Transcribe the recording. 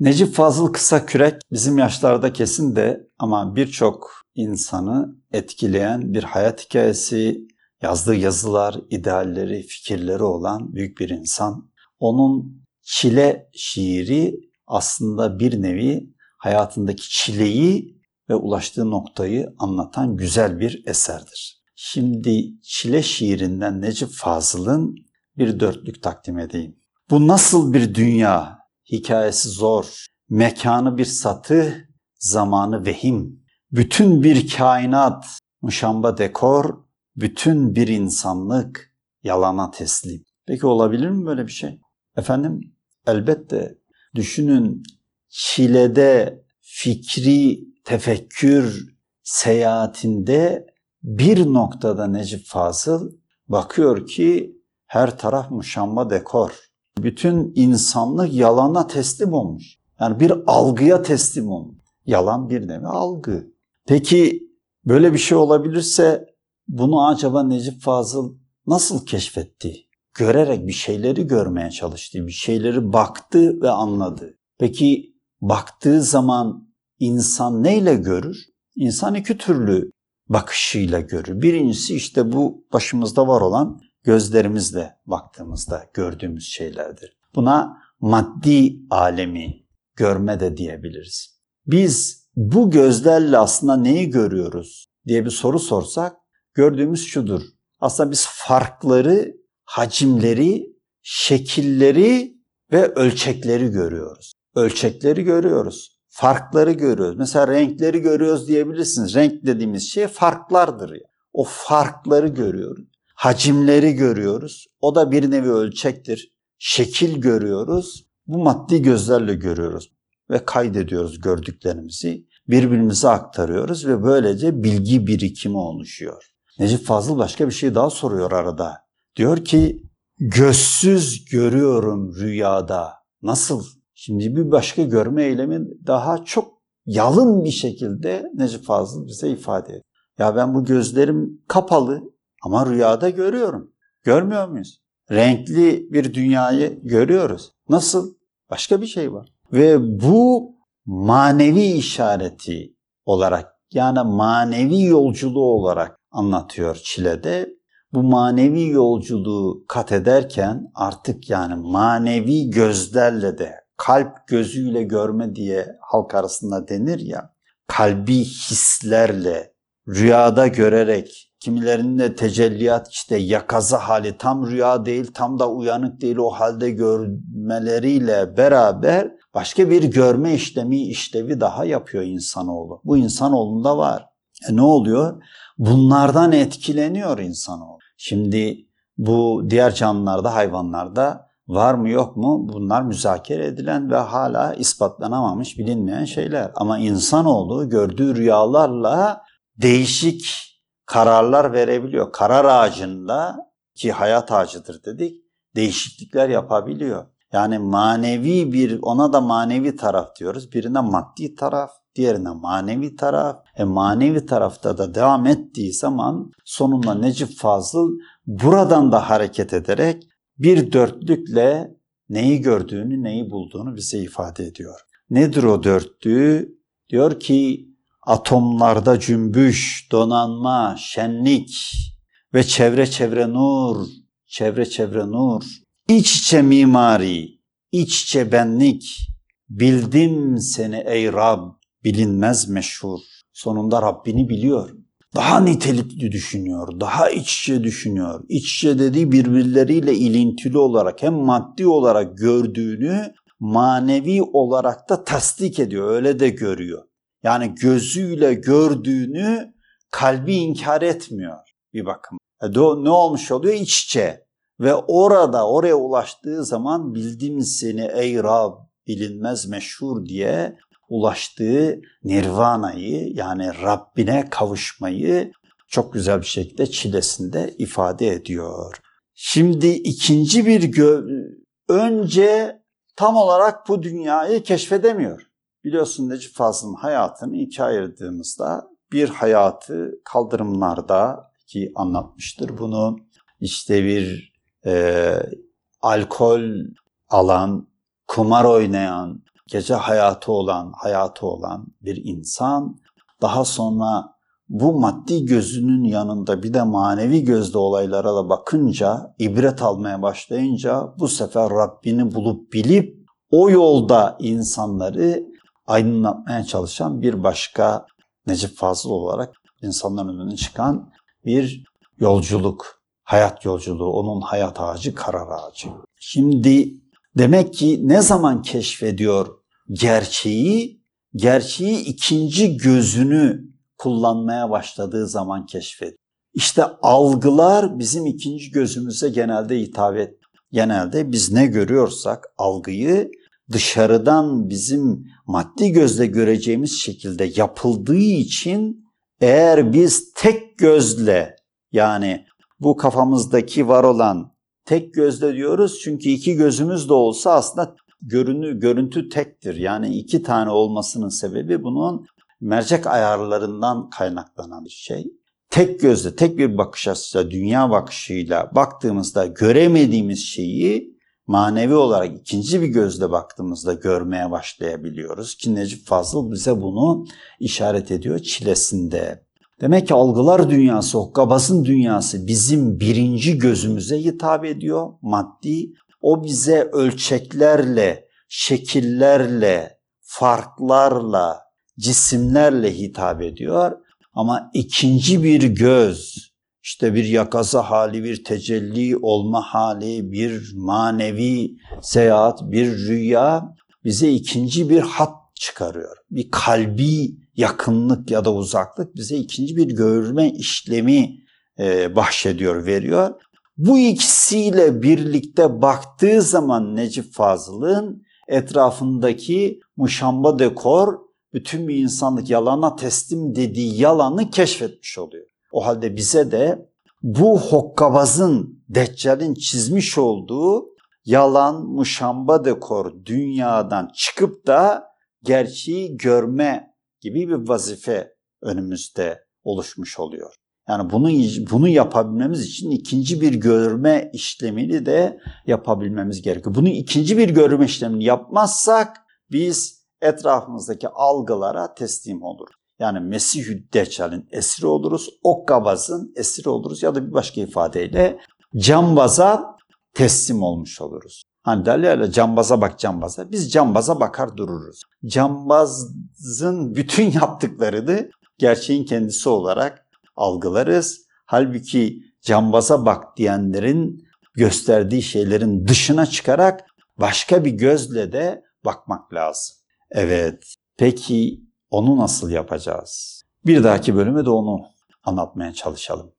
Necip Fazıl Kısakürek bizim yaşlarda kesin de ama birçok insanı etkileyen bir hayat hikayesi, yazdığı yazılar, idealleri, fikirleri olan büyük bir insan. Onun çile şiiri aslında bir nevi hayatındaki çileyi ve ulaştığı noktayı anlatan güzel bir eserdir. Şimdi çile şiirinden Necip Fazıl'ın bir dörtlük takdim edeyim. Bu nasıl bir dünya? Hikayesi zor, mekanı bir satı, zamanı vehim. Bütün bir kainat, muşamba dekor, bütün bir insanlık yalana teslim. Peki olabilir mi böyle bir şey? Efendim elbette düşünün çilede fikri tefekkür seyahatinde bir noktada Necip Fazıl bakıyor ki her taraf muşamba dekor. Bütün insanlık yalana teslim olmuş. Yani bir algıya teslim olmuş. Yalan bir nevi algı. Peki böyle bir şey olabilirse bunu acaba Necip Fazıl nasıl keşfetti? Görerek bir şeyleri görmeye çalıştı, bir şeyleri baktı ve anladı. Peki baktığı zaman insan neyle görür? İnsan iki türlü bakışıyla görür. Birincisi işte bu başımızda var olan gözlerimizle baktığımızda gördüğümüz şeylerdir. Buna maddi alemi görme de diyebiliriz. Biz bu gözlerle aslında neyi görüyoruz diye bir soru sorsak gördüğümüz şudur. Aslında biz farkları, hacimleri, şekilleri ve ölçekleri görüyoruz. Ölçekleri görüyoruz. Farkları görüyoruz. Mesela renkleri görüyoruz diyebilirsiniz. Renk dediğimiz şey farklardır. Yani. O farkları görüyoruz. Hacimleri görüyoruz. O da bir nevi ölçektir. Şekil görüyoruz. Bu maddi gözlerle görüyoruz ve kaydediyoruz gördüklerimizi. Birbirimize aktarıyoruz ve böylece bilgi birikimi oluşuyor. Necip Fazıl başka bir şey daha soruyor arada. Diyor ki gözsüz görüyorum rüyada. Nasıl? Şimdi bir başka görme eylemi daha çok yalın bir şekilde Necip Fazıl bize ifade ediyor. Ya ben bu gözlerim kapalı ama rüyada görüyorum. Görmüyor muyuz? Renkli bir dünyayı görüyoruz. Nasıl? Başka bir şey var. Ve bu manevi işareti olarak yani manevi yolculuğu olarak anlatıyor Çile'de. Bu manevi yolculuğu kat ederken artık yani manevi gözlerle de kalp gözüyle görme diye halk arasında denir ya kalbi hislerle rüyada görerek Kimilerinin de tecelliyat işte yakaza hali tam rüya değil tam da uyanık değil o halde görmeleriyle beraber başka bir görme işlemi işlevi daha yapıyor insanoğlu. Bu insanoğlunda var. E ne oluyor? Bunlardan etkileniyor insanoğlu. Şimdi bu diğer canlılarda, hayvanlarda var mı yok mu bunlar müzakere edilen ve hala ispatlanamamış bilinmeyen şeyler. Ama insanoğlu gördüğü rüyalarla değişik kararlar verebiliyor. Karar ağacında ki hayat ağacıdır dedik değişiklikler yapabiliyor. Yani manevi bir ona da manevi taraf diyoruz. Birine maddi taraf, diğerine manevi taraf. E manevi tarafta da devam ettiği zaman sonunda Necip Fazıl buradan da hareket ederek bir dörtlükle neyi gördüğünü, neyi bulduğunu bize ifade ediyor. Nedir o dörtlüğü? Diyor ki atomlarda cümbüş, donanma, şenlik ve çevre çevre nur, çevre çevre nur, iç içe mimari, iç içe benlik, bildim seni ey Rab, bilinmez meşhur. Sonunda Rabbini biliyor. Daha nitelikli düşünüyor, daha iç içe düşünüyor. İç içe dediği birbirleriyle ilintili olarak hem maddi olarak gördüğünü manevi olarak da tasdik ediyor, öyle de görüyor. Yani gözüyle gördüğünü kalbi inkar etmiyor bir bakım. E ne olmuş oluyor? İç içe. Ve orada oraya ulaştığı zaman bildim seni ey Rab bilinmez meşhur diye ulaştığı nirvanayı yani Rabbine kavuşmayı çok güzel bir şekilde çilesinde ifade ediyor. Şimdi ikinci bir gö- önce tam olarak bu dünyayı keşfedemiyor. Biliyorsun Necip Fazıl'ın hayatını ikiye ayırdığımızda bir hayatı kaldırımlarda ki anlatmıştır bunu. İşte bir e, alkol alan, kumar oynayan, gece hayatı olan, hayatı olan bir insan daha sonra bu maddi gözünün yanında bir de manevi gözde olaylara da bakınca, ibret almaya başlayınca bu sefer Rabbini bulup bilip o yolda insanları aydınlatmaya çalışan bir başka Necip Fazıl olarak insanların önüne çıkan bir yolculuk, hayat yolculuğu, onun hayat ağacı karar ağacı. Şimdi demek ki ne zaman keşfediyor gerçeği, gerçeği ikinci gözünü kullanmaya başladığı zaman keşfediyor. İşte algılar bizim ikinci gözümüze genelde hitap et. Genelde biz ne görüyorsak algıyı dışarıdan bizim maddi gözle göreceğimiz şekilde yapıldığı için eğer biz tek gözle yani bu kafamızdaki var olan tek gözle diyoruz çünkü iki gözümüz de olsa aslında görünü, görüntü tektir. Yani iki tane olmasının sebebi bunun mercek ayarlarından kaynaklanan bir şey. Tek gözle, tek bir bakış açısıyla, dünya bakışıyla baktığımızda göremediğimiz şeyi manevi olarak ikinci bir gözle baktığımızda görmeye başlayabiliyoruz. Ki Necip Fazıl bize bunu işaret ediyor çilesinde. Demek ki algılar dünyası, hokkabazın dünyası bizim birinci gözümüze hitap ediyor maddi. O bize ölçeklerle, şekillerle, farklarla, cisimlerle hitap ediyor. Ama ikinci bir göz, işte bir yakaza hali, bir tecelli olma hali, bir manevi seyahat, bir rüya bize ikinci bir hat çıkarıyor. Bir kalbi yakınlık ya da uzaklık bize ikinci bir görme işlemi e, bahşediyor, veriyor. Bu ikisiyle birlikte baktığı zaman Necip Fazıl'ın etrafındaki muşamba dekor bütün bir insanlık yalana teslim dediği yalanı keşfetmiş oluyor. O halde bize de bu hokkabazın, Deccal'in çizmiş olduğu yalan, muşamba dekor dünyadan çıkıp da gerçeği görme gibi bir vazife önümüzde oluşmuş oluyor. Yani bunu bunu yapabilmemiz için ikinci bir görme işlemini de yapabilmemiz gerekiyor. Bunu ikinci bir görme işlemini yapmazsak biz etrafımızdaki algılara teslim oluruz. Yani Mesih-i Deccal'in esiri oluruz, Okkabaz'ın esiri oluruz ya da bir başka ifadeyle cambaza teslim olmuş oluruz. Hani derler ya cambaza bak cambaza. Biz cambaza bakar dururuz. Cambazın bütün yaptıklarını gerçeğin kendisi olarak algılarız. Halbuki cambaza bak diyenlerin gösterdiği şeylerin dışına çıkarak başka bir gözle de bakmak lazım. Evet, peki onu nasıl yapacağız? Bir dahaki bölümde de onu anlatmaya çalışalım.